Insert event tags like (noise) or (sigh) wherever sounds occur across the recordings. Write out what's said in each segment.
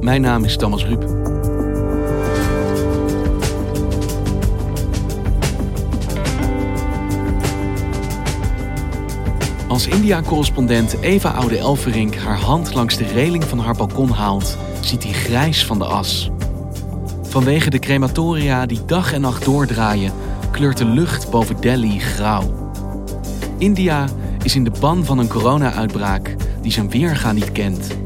Mijn naam is Thomas Ruip. Als India-correspondent Eva Oude Elverink haar hand langs de reling van haar balkon haalt, ziet hij grijs van de as. Vanwege de crematoria die dag en nacht doordraaien, kleurt de lucht boven Delhi grauw. India is in de ban van een corona-uitbraak die zijn weerga niet kent.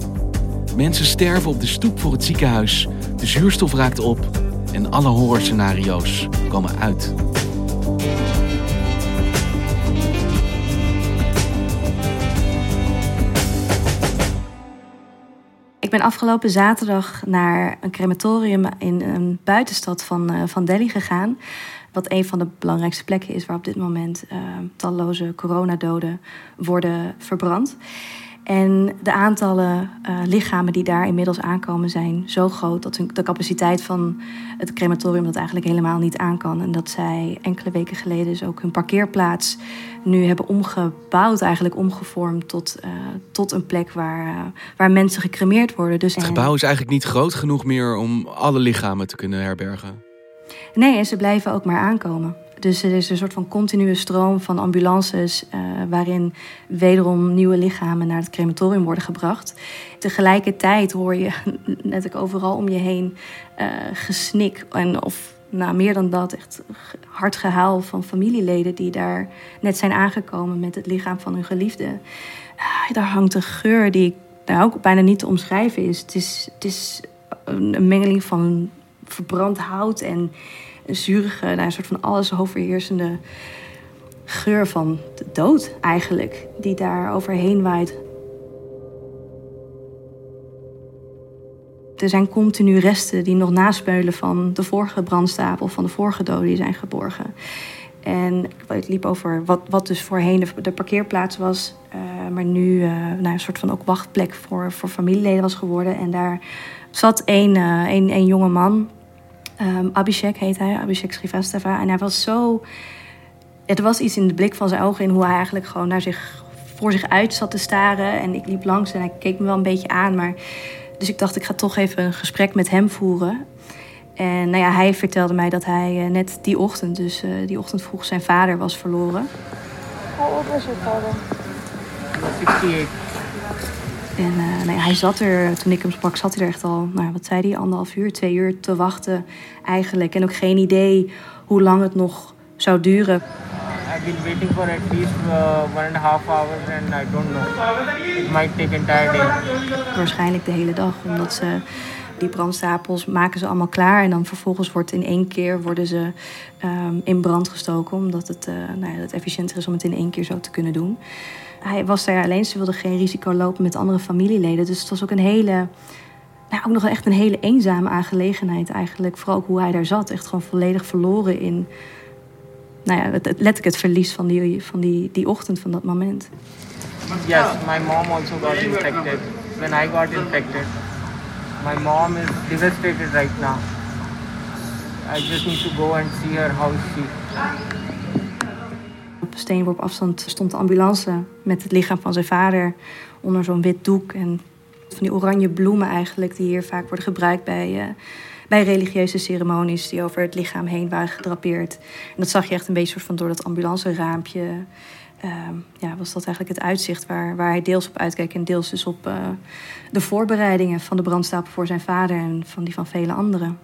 Mensen sterven op de stoep voor het ziekenhuis, de zuurstof raakt op en alle horrorscenario's komen uit. Ik ben afgelopen zaterdag naar een crematorium in een buitenstad van, uh, van Delhi gegaan. Wat een van de belangrijkste plekken is waar op dit moment uh, talloze coronadoden worden verbrand. En de aantallen uh, lichamen die daar inmiddels aankomen zijn zo groot dat de capaciteit van het crematorium dat eigenlijk helemaal niet aan kan. En dat zij enkele weken geleden dus ook hun parkeerplaats nu hebben omgebouwd, eigenlijk omgevormd tot, uh, tot een plek waar, uh, waar mensen gecremeerd worden. Dus het gebouw is eigenlijk niet groot genoeg meer om alle lichamen te kunnen herbergen. Nee, en ze blijven ook maar aankomen. Dus er is een soort van continue stroom van ambulances uh, waarin wederom nieuwe lichamen naar het crematorium worden gebracht. Tegelijkertijd hoor je (laughs) net overal om je heen uh, gesnik en of nou, meer dan dat, echt hard gehaal van familieleden die daar net zijn aangekomen met het lichaam van hun geliefde. Uh, daar hangt een geur die nou, ook bijna niet te omschrijven is. Het is, het is een mengeling van verbrand hout en een zurige, nou, een soort van alles overheersende geur van de dood eigenlijk, die daar overheen waait. Er zijn continu resten die nog naspeulen van de vorige brandstapel, van de vorige doden die zijn geborgen. En ik liep over wat, wat dus voorheen de, parkeerplaats was, uh, maar nu uh, een soort van ook wachtplek voor, voor familieleden was geworden. En daar zat een, uh, een, een jonge man, um, Abhishek heet hij, Abhishek Srivastava. En hij was zo. Er was iets in de blik van zijn ogen in hoe hij eigenlijk gewoon naar zich, voor zich uit zat te staren. En ik liep langs en hij keek me wel een beetje aan. Maar, dus ik dacht, ik ga toch even een gesprek met hem voeren. En nou ja, hij vertelde mij dat hij uh, net die ochtend, dus uh, die ochtend vroeg, zijn vader was verloren. Hoe oud was je vader? 68. En uh, ja, hij zat er, toen ik hem sprak, zat hij er echt al, nou, wat zei hij, anderhalf uur, twee uur te wachten eigenlijk. En ook geen idee hoe lang het nog zou duren. I've been waiting for at least uh, one and a half hours and I don't know. It might take entire day. Waarschijnlijk de hele dag, omdat ze die brandstapels maken ze allemaal klaar. En dan vervolgens wordt in één keer worden ze um, in brand gestoken. Omdat het, uh, nou ja, het efficiënter is om het in één keer zo te kunnen doen. Hij was daar alleen, ze wilde geen risico lopen met andere familieleden. Dus het was ook een hele, nou, ook nog echt een hele eenzame aangelegenheid eigenlijk. Vooral ook hoe hij daar zat, echt gewoon volledig verloren in, nou ja, het, letterlijk het verlies van die, van die, die ochtend, van dat moment. Yes, my mom also got infected. When I got infected, my mom is devastated right now. I just need to go and see her. How she? Op steenworp afstand stond de ambulance met het lichaam van zijn vader onder zo'n wit doek. En van die oranje bloemen eigenlijk, die hier vaak worden gebruikt bij, uh, bij religieuze ceremonies die over het lichaam heen waren gedrapeerd. En dat zag je echt een beetje soort van door dat ambulanceraampje. Uh, ja, was dat eigenlijk het uitzicht waar, waar hij deels op uitkeek en deels dus op uh, de voorbereidingen van de brandstapel voor zijn vader en van die van vele anderen.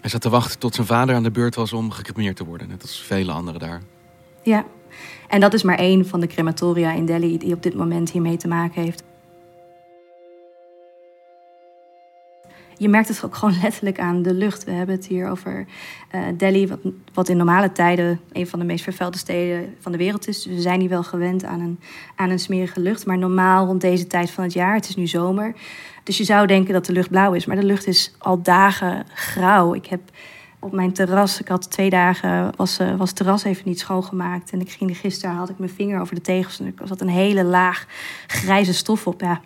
Hij zat te wachten tot zijn vader aan de beurt was om gecremeerd te worden, net als vele anderen daar. Ja, en dat is maar één van de crematoria in Delhi die op dit moment hiermee te maken heeft. Je merkt het ook gewoon letterlijk aan de lucht. We hebben het hier over uh, Delhi, wat, wat, in normale tijden een van de meest vervuilde steden van de wereld is. Dus we zijn hier wel gewend aan een, aan een smerige lucht. Maar normaal rond deze tijd van het jaar, het is nu zomer. Dus je zou denken dat de lucht blauw is, maar de lucht is al dagen grauw. Ik heb op mijn terras, ik had twee dagen, was, uh, was het terras even niet schoongemaakt. En ik ging gisteren, had ik mijn vinger over de tegels en er zat een hele laag grijze stof op. Ja,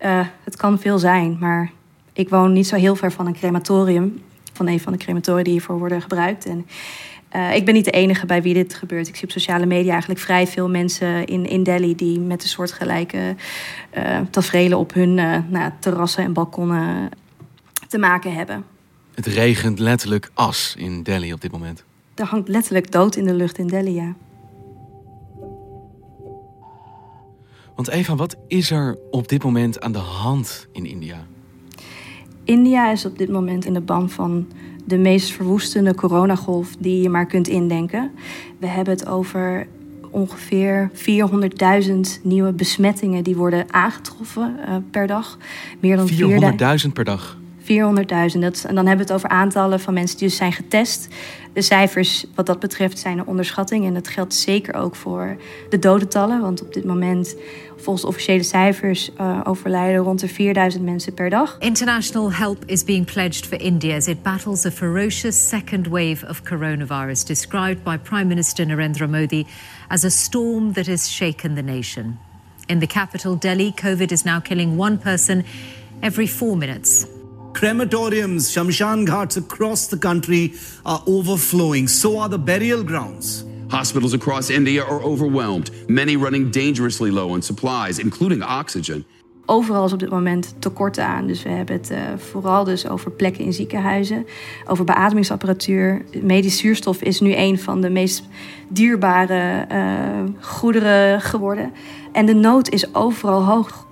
uh, het kan veel zijn, maar ik woon niet zo heel ver van een crematorium. Van een van de crematoria die hiervoor worden gebruikt. En uh, ik ben niet de enige bij wie dit gebeurt. Ik zie op sociale media eigenlijk vrij veel mensen in, in Delhi die met een soortgelijke uh, tafereelen op hun uh, nou, terrassen en balkonnen te maken hebben. Het regent letterlijk as in Delhi op dit moment. Er hangt letterlijk dood in de lucht in Delhi, ja. Want Eva, wat is er op dit moment aan de hand in India? India is op dit moment in de ban van de meest verwoestende coronagolf die je maar kunt indenken. We hebben het over ongeveer 400.000 nieuwe besmettingen die worden aangetroffen uh, per dag. Meer dan 400.000 per dag. 400.000. En dan hebben we het over aantallen van mensen die dus zijn getest. De cijfers wat dat betreft zijn een onderschatting. En dat geldt zeker ook voor de dodentallen. Want op dit moment, volgens officiële cijfers, uh, overlijden rond de 4000 mensen per dag. International help is being pledged for India as it battles a ferocious second wave of coronavirus, described by Prime Minister Narendra Modi as a storm that has shaken the nation. In the capital, Delhi, COVID is now killing one person every four minutes. Crematoriums, shamshan ghats across the country are overflowing. So are the burial grounds. Hospitals across India are overwhelmed, many running dangerously low on supplies, including oxygen. Overal is op dit moment tekorten aan. Dus we hebben het uh, vooral dus over plekken in ziekenhuizen, over beademingsapparatuur. Medisch zuurstof is nu een van de meest dierbare uh, goederen geworden. En de nood is overal hoog.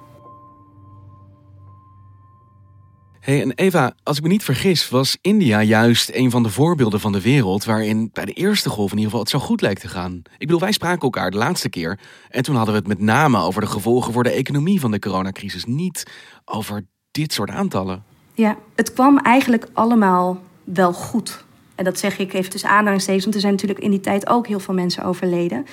Hey, en Eva, als ik me niet vergis, was India juist een van de voorbeelden van de wereld waarin bij de eerste golf in ieder geval het zo goed lijkt te gaan. Ik bedoel, wij spraken elkaar de laatste keer en toen hadden we het met name over de gevolgen voor de economie van de coronacrisis, niet over dit soort aantallen. Ja, het kwam eigenlijk allemaal wel goed. En dat zeg ik even tussen aanhalingstekens, want er zijn natuurlijk in die tijd ook heel veel mensen overleden.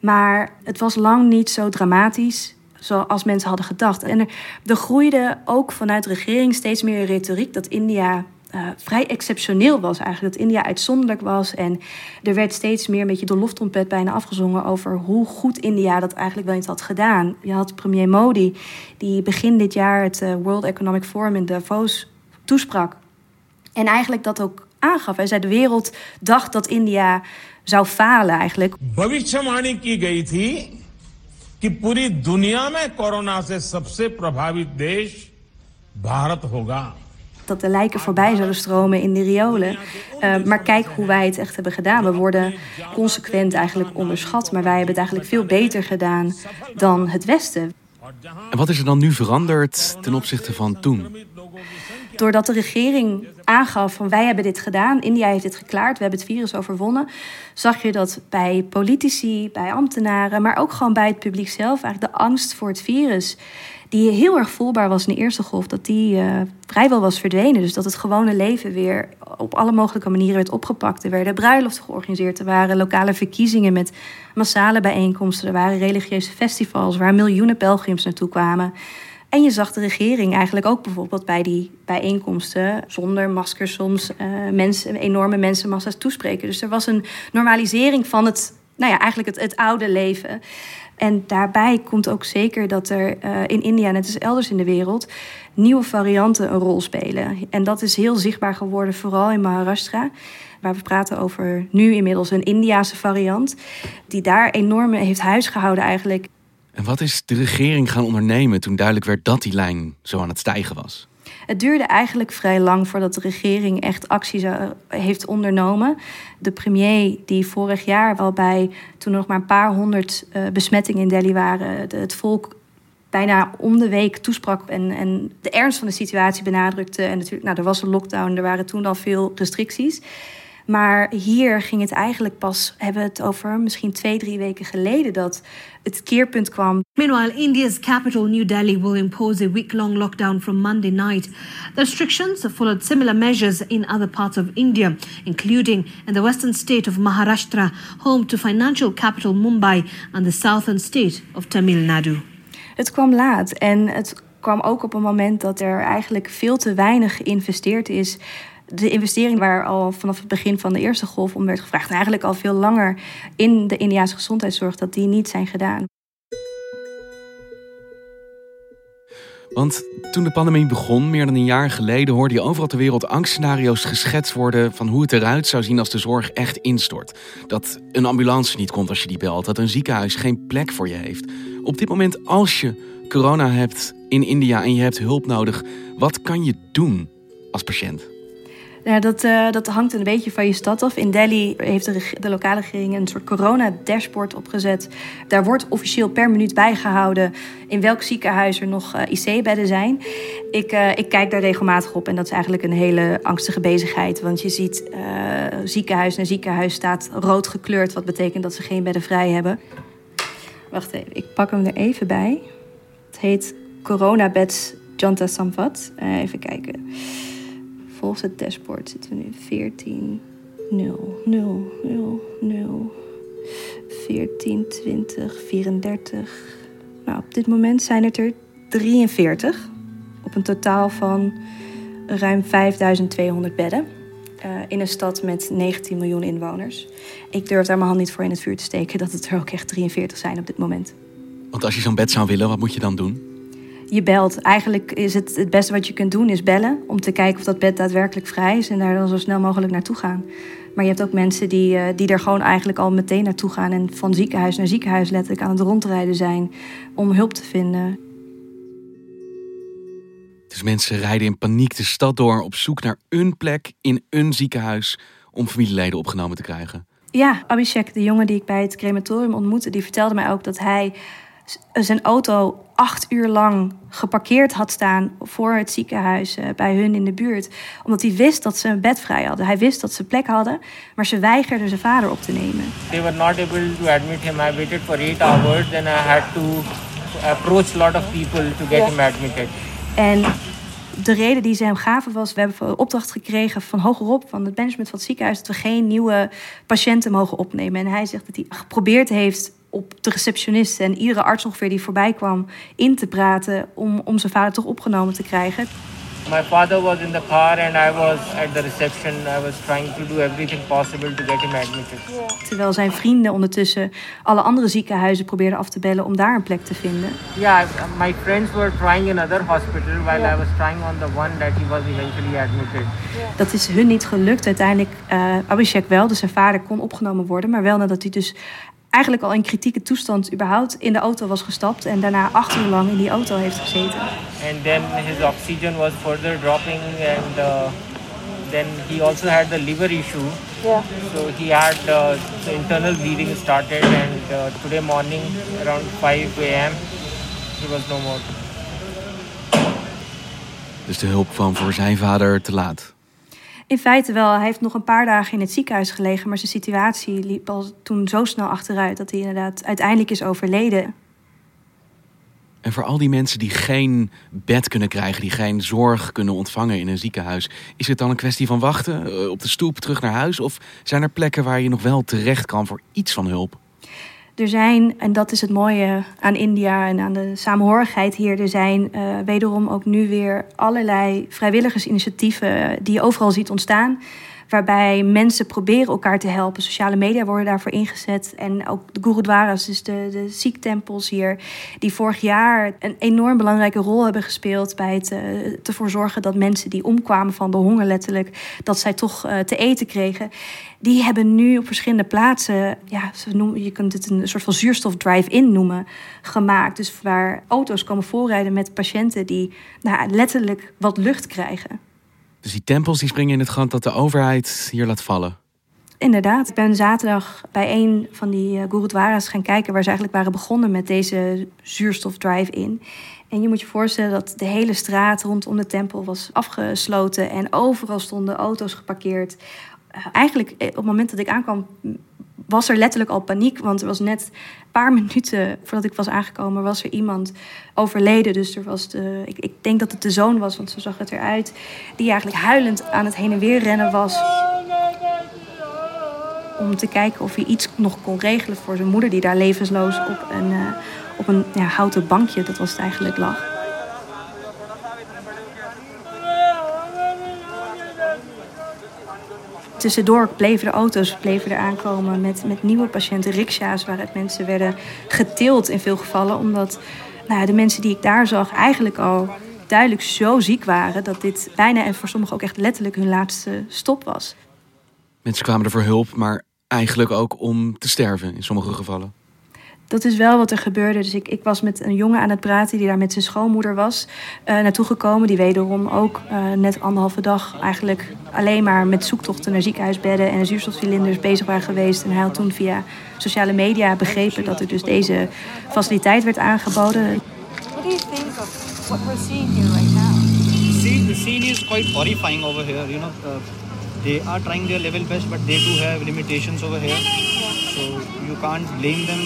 Maar het was lang niet zo dramatisch zoals mensen hadden gedacht. En er, er groeide ook vanuit de regering steeds meer retoriek dat India eh, vrij exceptioneel was eigenlijk. Dat India uitzonderlijk was. En er werd steeds meer een beetje de loftrompet bijna afgezongen over hoe goed India dat eigenlijk wel eens had gedaan. Je had premier Modi, die begin dit jaar het eh, World Economic Forum in Davos toesprak. En eigenlijk dat ook aangaf. Hij zei: de wereld dacht dat India zou falen eigenlijk. कि पूरी दुनिया में कोरोना से सबसे प्रभावित देश भारत होगा. Dat de lijken voorbij zouden stromen in de riolen. Uh, maar kijk hoe wij het echt hebben gedaan. We worden consequent eigenlijk onderschat. Maar wij hebben het eigenlijk veel beter gedaan dan het Westen. En wat is er dan nu veranderd ten opzichte van toen? Doordat de regering aangaf van wij hebben dit gedaan, India heeft dit geklaard, we hebben het virus overwonnen, zag je dat bij politici, bij ambtenaren, maar ook gewoon bij het publiek zelf, eigenlijk de angst voor het virus, die heel erg voelbaar was in de eerste golf, dat die uh, vrijwel was verdwenen. Dus dat het gewone leven weer op alle mogelijke manieren werd opgepakt. Er werden bruiloften georganiseerd, er waren lokale verkiezingen met massale bijeenkomsten, er waren religieuze festivals waar miljoenen pelgrims naartoe kwamen. En je zag de regering eigenlijk ook bijvoorbeeld bij die bijeenkomsten zonder maskers soms uh, mensen, enorme mensenmassa's toespreken. Dus er was een normalisering van het, nou ja, eigenlijk het, het oude leven. En daarbij komt ook zeker dat er uh, in India, net als elders in de wereld, nieuwe varianten een rol spelen. En dat is heel zichtbaar geworden, vooral in Maharashtra. Waar we praten over nu inmiddels een Indiase variant. Die daar enorm heeft huisgehouden eigenlijk en wat is de regering gaan ondernemen toen duidelijk werd dat die lijn zo aan het stijgen was? Het duurde eigenlijk vrij lang voordat de regering echt actie heeft ondernomen. De premier die vorig jaar wel bij, toen er nog maar een paar honderd uh, besmettingen in Delhi waren, het volk bijna om de week toesprak en, en de ernst van de situatie benadrukte. En natuurlijk, nou, er was een lockdown, er waren toen al veel restricties. Maar hier ging het eigenlijk pas, hebben we het over misschien twee, drie weken geleden, dat het keerpunt kwam. Meanwhile, India's capital, New Delhi, will impose a week long lockdown from Monday night. The restrictions followed similar measures in other parts of India, including in the western state of Maharashtra, home to financial capital Mumbai, and the southern state of Tamil Nadu. Het kwam laat en het kwam ook op een moment dat er eigenlijk veel te weinig geïnvesteerd is de investering waar al vanaf het begin van de eerste golf om werd gevraagd, en eigenlijk al veel langer in de Indiaanse gezondheidszorg, dat die niet zijn gedaan. Want toen de pandemie begon, meer dan een jaar geleden, hoorde je overal ter wereld angstscenario's geschetst worden van hoe het eruit zou zien als de zorg echt instort. Dat een ambulance niet komt als je die belt, dat een ziekenhuis geen plek voor je heeft. Op dit moment, als je corona hebt in India en je hebt hulp nodig, wat kan je doen als patiënt? Ja, dat, uh, dat hangt een beetje van je stad af. In Delhi heeft de, lokale regering een soort corona-dashboard opgezet. Daar wordt officieel per minuut bijgehouden in welk ziekenhuis er nog uh, IC-bedden zijn. Ik, uh, ik kijk daar regelmatig op en dat is eigenlijk een hele angstige bezigheid. Want je ziet ziekenhuis na ziekenhuis staat rood gekleurd, wat betekent dat ze geen bedden vrij hebben. Wacht even, ik pak hem er even bij. Het heet Corona Beds Janta Samvat. even kijken volgens het dashboard zitten we nu 14, 0, 0, 0, 0, 14, 20, 34. Nou, op dit moment zijn het er 43 op een totaal van ruim 5200 bedden. Uh, in een stad met 19 miljoen inwoners. Ik durf daar mijn hand niet voor in het vuur te steken dat het er ook echt 43 zijn op dit moment. Want als je zo'n bed zou willen, wat moet je dan doen? Je belt. Eigenlijk is het het beste wat je kunt doen, is bellen. Om te kijken of dat bed daadwerkelijk vrij is en daar dan zo snel mogelijk naartoe gaan. Maar je hebt ook mensen die, uh, die er gewoon eigenlijk al meteen naartoe gaan en van ziekenhuis naar ziekenhuis letterlijk aan het rondrijden zijn om hulp te vinden. Dus mensen rijden in paniek de stad door op zoek naar een plek in een ziekenhuis om familieleden opgenomen te krijgen. Ja, Abhishek, de jongen die ik bij het crematorium ontmoette, die vertelde mij ook dat hij zijn auto acht uur lang geparkeerd had staan voor het ziekenhuis uh, bij hun in de buurt. Omdat hij wist dat ze een bed vrij hadden. Hij wist dat ze plek hadden, maar ze weigerden zijn vader op te nemen. They were not able to admit him. I waited for eight hours, then I had to approach a lot of people to get him admitted. En de reden die ze hem gaven was: we hebben opdracht gekregen van hogerop, van het management van het ziekenhuis, dat we geen nieuwe patiënten mogen opnemen. En hij zegt dat hij geprobeerd heeft op de receptionist en iedere arts ongeveer die voorbij kwam in te praten om, om zijn vader toch opgenomen te krijgen. My father was in the car and I was at the reception. I was trying to do everything possible to get him admitted. Terwijl zijn vrienden ondertussen alle andere ziekenhuizen probeerden af te bellen om daar een plek te vinden. Yeah, my friends were trying another hospital while I was trying on the one that he was eventually admitted. Dat is hun niet gelukt. Uiteindelijk uh, Abhishek wel, dus zijn vader kon opgenomen worden, maar wel nadat hij dus eigenlijk al in kritieke toestand überhaupt in de auto was gestapt en daarna acht uur lang in die auto heeft gezeten. And then his oxygen was further dropping and uh, then he also had the liver issue. Yeah. So he had uh, the internal bleeding started and uh, today morning around 5 a.m. he was no more. Dus de hulp kwam voor zijn vader te laat. In feite wel. Hij heeft nog een paar dagen in het ziekenhuis gelegen, maar zijn situatie liep al toen zo snel achteruit dat hij inderdaad uiteindelijk is overleden. En voor al die mensen die geen bed kunnen krijgen, die geen zorg kunnen ontvangen in een ziekenhuis, is het dan een kwestie van wachten eh, op de stoep terug naar huis? Of zijn er plekken waar je nog wel terecht kan voor iets van hulp? Er zijn, en dat is het mooie aan India en aan de samenhorigheid hier, er zijn uh, wederom ook nu weer allerlei vrijwilligersinitiatieven die je overal ziet ontstaan waarbij mensen proberen elkaar te helpen. Sociale media worden daarvoor ingezet. En ook de gurudwaras, dus de, de ziektempels hier, die vorig jaar een enorm belangrijke rol hebben gespeeld bij het uh, ervoor zorgen dat mensen die omkwamen van de honger letterlijk, dat zij toch uh, te eten kregen. Die hebben nu op verschillende plaatsen, ja, ze noemen, je kunt het een soort van zuurstof drive-in noemen, gemaakt. Dus waar auto's komen voorrijden met patiënten die nou, letterlijk wat lucht krijgen. Dus die tempels die springen in het grond dat de overheid hier laat vallen. Inderdaad. Ik ben zaterdag bij een van die uh, gurudwaras gaan kijken... waar ze eigenlijk waren begonnen met deze zuurstof drive-in. En je moet je voorstellen dat de hele straat rondom de tempel was afgesloten... en overal stonden auto's geparkeerd. Uh, eigenlijk, op het moment dat ik aankwam, was er letterlijk al paniek. Want er was net een paar (laughs) minuten voordat ik was aangekomen, was er iemand overleden. Dus er was de, ik, ik denk dat het de zoon was, want zo zag het eruit. Die eigenlijk huilend aan het heen en weer rennen was. Om te kijken of hij iets nog kon regelen voor zijn moeder, die daar levensloos op een, uh, op een ja, houten bankje, dat was het eigenlijk, lag. Tussendoor bleven de auto's bleven er aankomen met, met nieuwe patiënten, riksja's waaruit mensen werden getild in veel gevallen. Omdat nou, de mensen die ik daar zag eigenlijk al duidelijk zo ziek waren dat dit bijna en voor sommigen ook echt letterlijk hun laatste stop was. Mensen kwamen er voor hulp, maar eigenlijk ook om te sterven in sommige gevallen dat is wel wat er gebeurde. Dus ik, ik was met een jongen aan het praten die daar met zijn schoonmoeder was. Uh, naartoe gekomen. Die wederom ook uh, net anderhalve dag eigenlijk alleen maar met zoektochten naar ziekenhuisbedden en zuurstofcilinders bezig waren geweest. En hij had toen via sociale media begrepen dat er dus deze faciliteit werd aangeboden. What do you think of what we're seeing here right now? See, the scene is quite horrifying over here. You know, uh, they are trying their level best, but they do have limitations over here. You can't blame them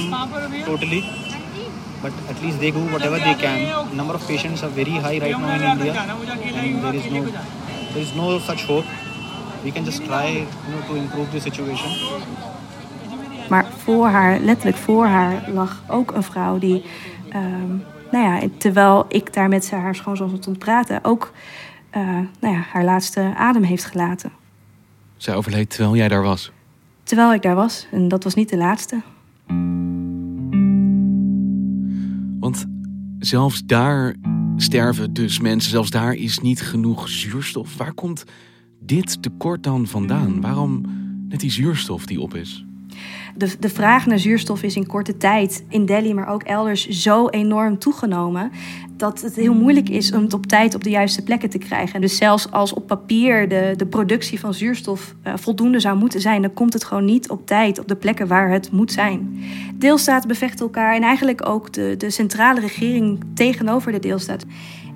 totally. But at least they do whatever they can. Number of patients are very high right now in India, and there is no there is no such hope. We can just try you know, to improve the situation. Maar voor haar, letterlijk voor haar, lag ook een vrouw die, um, nou ja, terwijl ik daar met haar schoonzoon stond praten, ook uh, nou ja, haar laatste adem heeft gelaten. Zij overleed terwijl jij daar was? Terwijl ik daar was. En dat was niet de laatste. Want zelfs daar sterven dus mensen. Zelfs daar is niet genoeg zuurstof. Waar komt dit tekort dan vandaan? Waarom net die zuurstof die op is? De, de vraag naar zuurstof is in korte tijd in Delhi, maar ook elders, zo enorm toegenomen dat het heel moeilijk is om het op tijd op de juiste plekken te krijgen. Dus zelfs als op papier de, de productie van zuurstof uh, voldoende zou moeten zijn, dan komt het gewoon niet op tijd op de plekken waar het moet zijn. Deelstaten bevechten elkaar en eigenlijk ook de, de centrale regering tegenover de deelstaat.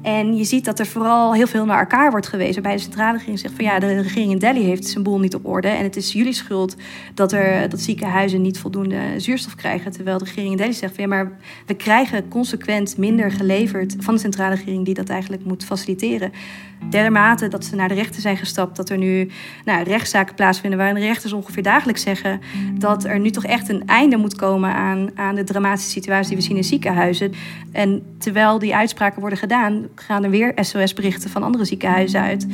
En je ziet dat er vooral heel veel naar elkaar wordt gewezen. Bij de centrale regering zegt van ja, de regering in Delhi heeft zijn boel niet op orde. En het is jullie schuld dat, er, dat ziekenhuizen niet voldoende zuurstof krijgen. Terwijl de regering in Delhi zegt van ja, maar we krijgen consequent minder geleverd van de centrale regering die dat eigenlijk moet faciliteren. Dermate dat ze naar de rechter zijn gestapt, dat er nu nou, rechtszaken plaatsvinden waarin rechters ongeveer dagelijks zeggen dat er nu toch echt een einde moet komen aan, aan de dramatische situatie die we zien in ziekenhuizen. En terwijl die uitspraken worden gedaan, gaan er weer SOS-berichten van andere ziekenhuizen uit.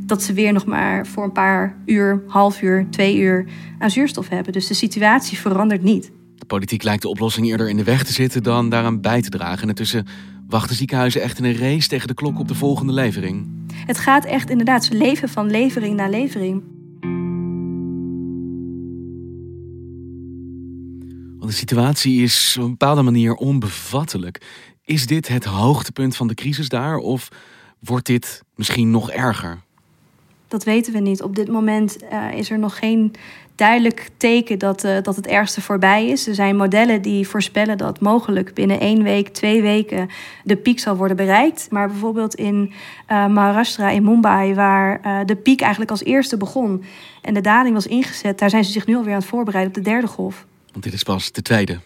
Dat ze weer nog maar voor een paar uur, half uur, twee uur aan zuurstof hebben. Dus de situatie verandert niet. De politiek lijkt de oplossing eerder in de weg te zitten dan daaraan bij te dragen. En intussen wachten ziekenhuizen echt in een race tegen de klok op de volgende levering. Het gaat echt inderdaad, ze leven van levering naar levering. Want de situatie is op een bepaalde manier onbevattelijk. Is dit het hoogtepunt van de crisis daar of wordt dit misschien nog erger? Dat weten we niet. Op dit moment uh, is er nog geen duidelijk teken dat, uh, dat het ergste voorbij is. Er zijn modellen die voorspellen dat mogelijk binnen één week, twee weken de piek zal worden bereikt. Maar bijvoorbeeld in uh, Maharashtra, in Mumbai, waar de piek eigenlijk als eerste begon en de daling was ingezet, daar zijn ze zich nu alweer aan het voorbereiden op de derde golf. Want dit is pas de tweede.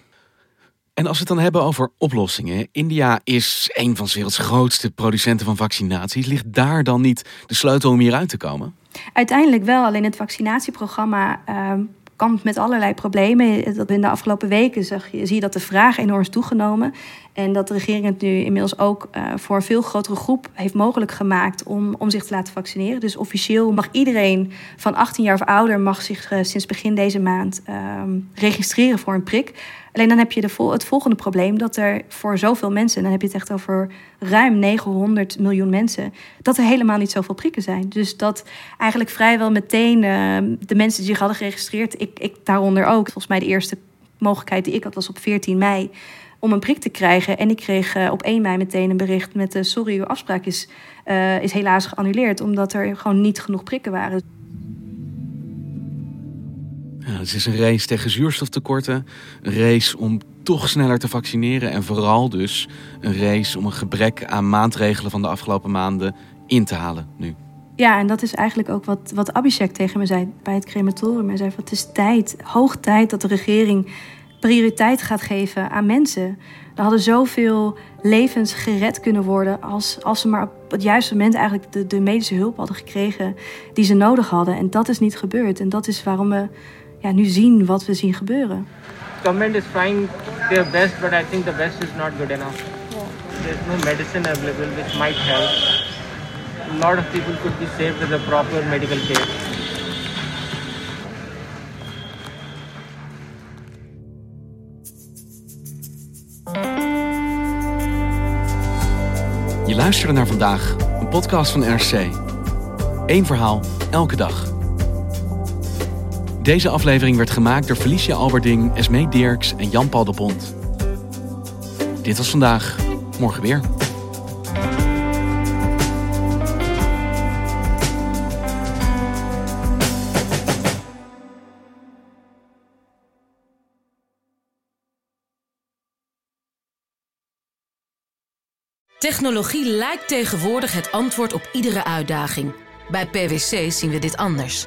En als we het dan hebben over oplossingen. India is een van de werelds grootste producenten van vaccinaties. Ligt daar dan niet de sleutel om hieruit te komen? Uiteindelijk wel. Alleen het vaccinatieprogramma uh, kampt met allerlei problemen. In de afgelopen weken zag je, zie je dat de vraag enorm is toegenomen. En dat de regering het nu inmiddels ook uh, voor een veel grotere groep heeft mogelijk gemaakt om, om zich te laten vaccineren. Dus officieel mag iedereen van 18 jaar of ouder mag zich uh, sinds begin deze maand uh, registreren voor een prik. Alleen dan heb je de vol het volgende probleem dat er voor zoveel mensen, en dan heb je het echt over ruim 900 miljoen mensen, dat er helemaal niet zoveel prikken zijn. Dus dat eigenlijk vrijwel meteen de mensen die zich hadden geregistreerd, ik, ik daaronder ook, volgens mij de eerste mogelijkheid die ik had was op 14 mei om een prik te krijgen. En ik kreeg uh, op 1 mei meteen een bericht met... Uh, sorry, uw afspraak is, uh, is helaas geannuleerd... omdat er gewoon niet genoeg prikken waren. Ja, het is een race tegen zuurstoftekorten, een race om toch sneller te vaccineren en vooral dus een race om een gebrek aan maatregelen van de afgelopen maanden in te halen nu. Ja, en dat is eigenlijk ook wat, wat Abhishek tegen me zei bij het crematorium. Hij zei van het is tijd, hoog tijd dat de regering prioriteit gaat geven aan mensen. Er hadden zoveel levens gered kunnen worden als, als ze maar op het juiste moment eigenlijk de, de medische hulp hadden gekregen die ze nodig hadden. En dat is niet gebeurd. En dat is waarom we ja, nu zien wat we zien gebeuren. Government is trying their best, but I think the best is not good enough. There's no medicine available which might help. A lot of people could be saved with a proper medical care. Je luisterde naar vandaag, een podcast van NRC. Eén verhaal, elke dag. Deze aflevering werd gemaakt door Felicia Alberding, Esmee Dirks en Jan-Paul de Bond. Dit was vandaag, morgen weer. Technologie lijkt tegenwoordig het antwoord op iedere uitdaging. Bij PwC zien we dit anders.